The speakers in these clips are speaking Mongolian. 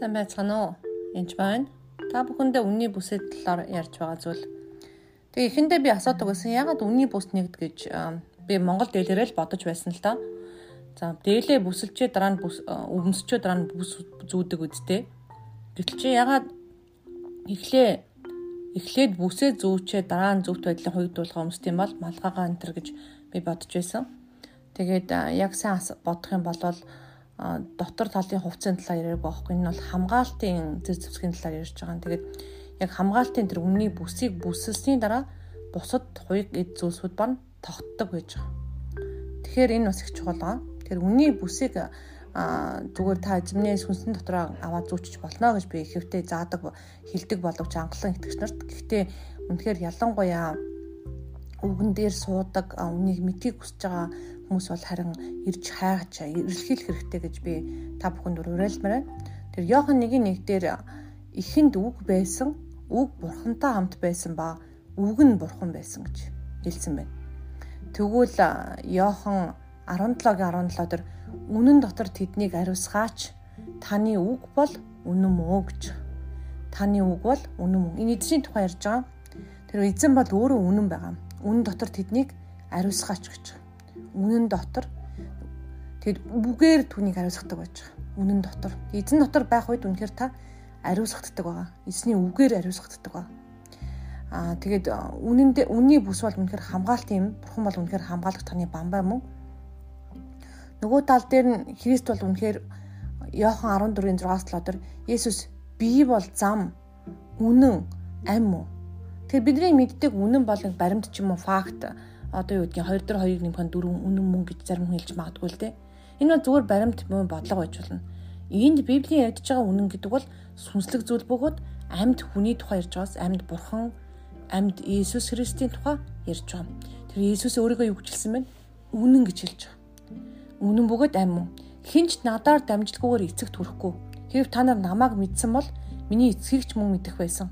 Сайн байцгаана уу? Энд байна. Та бүхэндээ үнний бүсэд талаар ярьж байгаа зүйл. Тэгээ эхэндээ би асуудаг байсан. Ягаад үнний бүс нэгд гэж би Монгол дээлэрээ л бодож байсан л та. За дээлээ бүсэлчээ дараа нь өвмсчөө дараа нь бүс зүүдэг үсттэй. Гэтэл чи ягаад эхлээ эхлээд бүсээ зүүчээ дараа нь зөвхт байдлыг хоёрдуулах юмс тийм бол малгайгаа энтер гэж би бодож байсан. Тэгээд яг сайн бодох юм бол дотор талын хувьцааны талаар яриаг байхгүй. Энэ бол хамгаалтын зэр зэвсгийн талаар ярьж байгаа. Тэгээд яг хамгаалтын тэр үнний бүсийг бүсэлсний дараа бусад хуйг эд зүйлсүүд бар тогтдог байж байгаа. Тэгэхээр энэ бас их чухал байгаа. Тэр үнний бүсийг зүгээр та эзэмний сүнсэн дотроо аваад зүүчиж болно гэж би ихэвтэй заадаг хилдэг боловч анхлан итгэж нарт гэхдээ үнэхээр ялангуяа үгэн дээр суудаг үнийг мэдхийг хүсэж байгаа хүмүүс бол харин ирж хайж эрэлхийлэх хэрэгтэй гэж би та бүхэнд уриалмаар байна. Тэр Йохан 1:1 дээр ихэнд үг байсан, үг бурхантай хамт байсан ба үг нь бурхан байсан гэж хэлсэн байна. Тэгвэл Йохан 17-гийн 17 дээр үнэн дотор тэднийг ариусгаач таны үг бол үнэн мөө гэж. Таны үг бол үнэн мөн. Энэ эзний тухай ярьж байгаа. Тэр эзэн бол өөрөө үнэн байгаа. Үнэн дотор тэднийг ариусгаач гэж үнэн дотор тэгэд бүгээр түүнийг ариусгадаг байж байгаа. Үнэн дотор. Эзэн дотор байх үед үнэхээр та ариусгагддаг байгаа. Эзний үгээр ариусгагддаг байгаа. Аа тэгээд үнэндээ үнний бүс бол үнэхээр хамгаалт юм. Бурхан бол үнэхээр хамгаалагч таны бамбай мөн. Нөгөө тал дээр нь Христ бол үнэхээр Иохан 14-ийн 6-7 дээр Есүс би бол зам, үнэн, ам уу. Тэгэхээр бидний мэддэг үнэн бол баримт ч юм уу факт одоо юу гэдгийг 2 дээр 2 нэмэх нь 4 үнэн мөн гэж зарим хүн хэлж магадгүй л дээ. Энэ бол зүгээр баримт мөн бодлого байж болно. Энд Библийн ярьж байгаа үнэн гэдэг бол сүнслэг зүйл бөгөөд амьд хүний тухай ярьж байгаас амьд бурхан амьд Иесус Христийн тухай ярьж байгаа. Тэр Иесус өөрийгөө юу гэж хэлсэн бэ? Үнэн гэж хэлж байгаа. Үнэн бөгөөд амь мөн. Хинч надаар дамжлаггүйгээр эцэгт хүрэхгүй. Хэрв та нар намайг мэдсэн бол миний эцгийг ч мөн мэдэх байсан.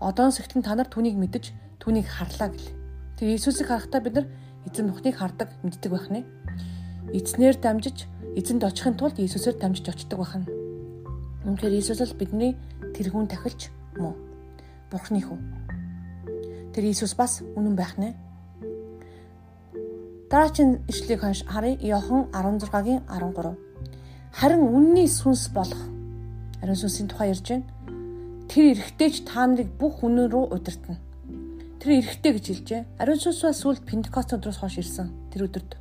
Одоос эхлэн та нар түүнийг мэдэж түүнийг харлаа гэлээ. Тэгээ Иесусыг харахтаа бид нар эзэн Бурхныг хардаг, мэддэг байх нэ. Эзнэр дамжиж эзэнд очихын тулд Иесусээр дамжиж очдог байх нь. Үнэхээр Иесус л бидний тэрхүүн тахилч мөн. Бурхны хүү. Тэр Иесус бас үнэн байх нэ. Дараагийн ишлэгийг харъя. Иохан 16-гийн 13. Харин үнний сүнс болох ариун сүнсийн тухай ярьж байна. Тэр эрэхтэйч та нарыг бүх үнэн рүү удирдна Тэр эрэхтэй гэж хэлжээ. Ариун сүнс бас сүүлд Пентекост өдрөөс хойш ирсэн тэр өдөрт.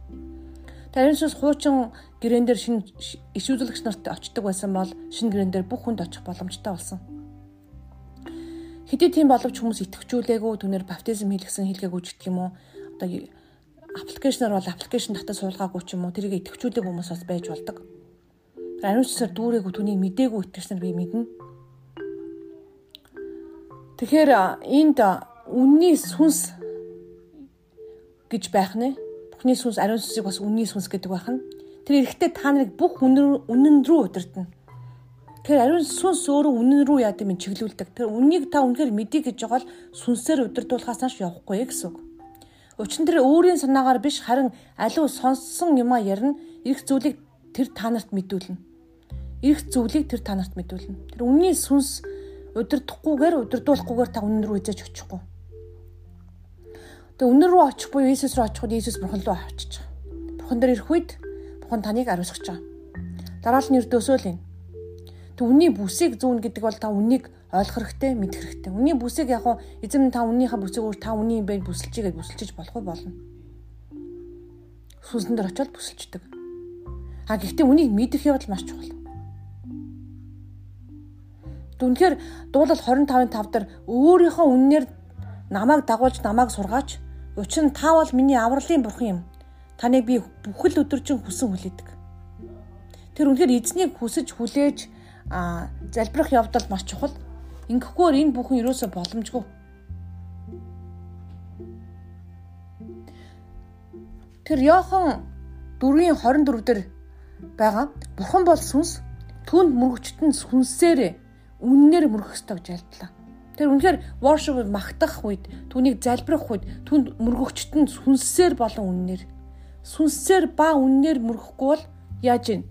Ариун сүнс хуучин гэрээн дээр шинэ иш үзүүлэгч нарт очдог байсан бол шинэ гэрээн дээр бүх хүнд очих боломжтой болсон. Хэдий тийм боловч хүмүүс итгэвчүүлээгүй түнээр баптизм хийлгсэн хэлгээгүй ч гэх юм уу. Одоо аппликейшнаар бол аппликейшн татаа суулгаагүй ч юм уу тэрийг итгэвчүүлэх хүмүүс бас байж болдог. Ариун сүнсээр дүүрээгүй түүнийг мдээгүй итгэгчнэр би мэднэ. Тэгэхээр энд үнний сүнс гэж байх нэ. Бүхний сүнс ариун сүнсийг бас үнний сүнс гэдэг байх нь. Тэр эрэхтэй та нарыг бүх үнэн рүү удирдна. Тэр ариун сүнс өөрөө үнэн рүү яа гэм чиглүүлдэг. Тэр үннийг та үнэхээр мэдий гэж байгаа л сүнсээр удирдуулахаас нааш явахгүй гэсэн үг. Учир нь тэр өөрийн санаагаар биш харин аливаа сонссон юмаа ярина. Ирэх зүйлийг тэр та нарт мэдүүлнэ. Ирэх зүйлийг тэр та нарт мэдүүлнэ. Тэр үнний сүнс удирдахгүйгээр удирдуулахгүйгээр та үнэн рүү эзэж очихгүй. Тэгээ үнэн рүү очих буюу Иесус рүү очиход Иесус бурхан руу очиж байгаа. Бурхан дээр ирэх үед бурхан таныг ариусгаж байгаа. Дараалал нь өрдөөсөөл юм. Тэг үнний бүсийг зүүн гэдэг бол та үннийг ойлгох хэрэгтэй, мэдэх хэрэгтэй. Үнний бүсийг яг хуу эзэм та үннийхээ бүсийг өөр та үнний юм бэ бүсэлчигээд бүсэлчиж болох уу болно. Сүнсэн дээр очиод бүсэлчдэг. А гэхдээ үнийг мэдэх явдал маш чухал. Дүнхээр дуулал 25-ын 5 дээр өөрийнхөө үннээр намайг дагуулж намайг сургаач. Учир нь та бол миний авралын бурхан юм. Таныг би бүхэл өдөржин хүсэн хүлээдэг. Тэр үнэхээр эзнийг хүсэж хүлээж а залбирах явдал маш чухал. Ингэхгүйгээр энэ бүхэн юусоо боломжгүй. Тэр Йохан 4-ийн 24 дээр байгаа бурхан бол сүнс түнд мөрөгчтөн сүнсээр үннээр мөрөх ёстой гэж альтлаа. Тэр үнэхээр worship магтах үед, түүнийг залбирах үед түнд мөргөгчт нь сүнсээр болон үннээр сүнсээр ба үннээр мөрөхгүй бол яаж ийн?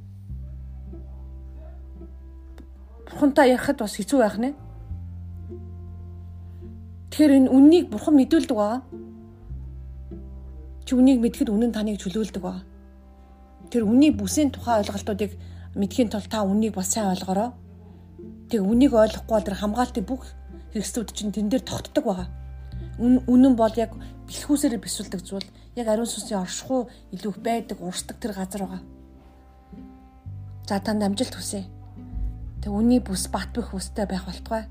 бурхантай ярихад бас хэцүү байх нэ. Тэгэхээр энэ үннийг бурхан мэдүүлдэг байгаа. Чи үнийг мэдхэд үнэн таныг чөлөөлдөг байгаа. Тэр үний бүсийн тухай ойлголтуудыг мэдхийн тулд та үнийг бас сайн ойлгороо. Тэг үнийг ойлгохгүй бол тэр хамгаалтын бүх хэрэгслүүд чинь тэн дээр тогтдог байгаа. Үнэн бол яг бэлхүүсээр бисүүлдэг зүйл. Яг ариун сүнсийн оршихуй илүү байдаг, урсдаг тэр газар байгаа. За танд амжилт хүсье. Тэг үний бүс бат бөх бүстэй байх болтугай.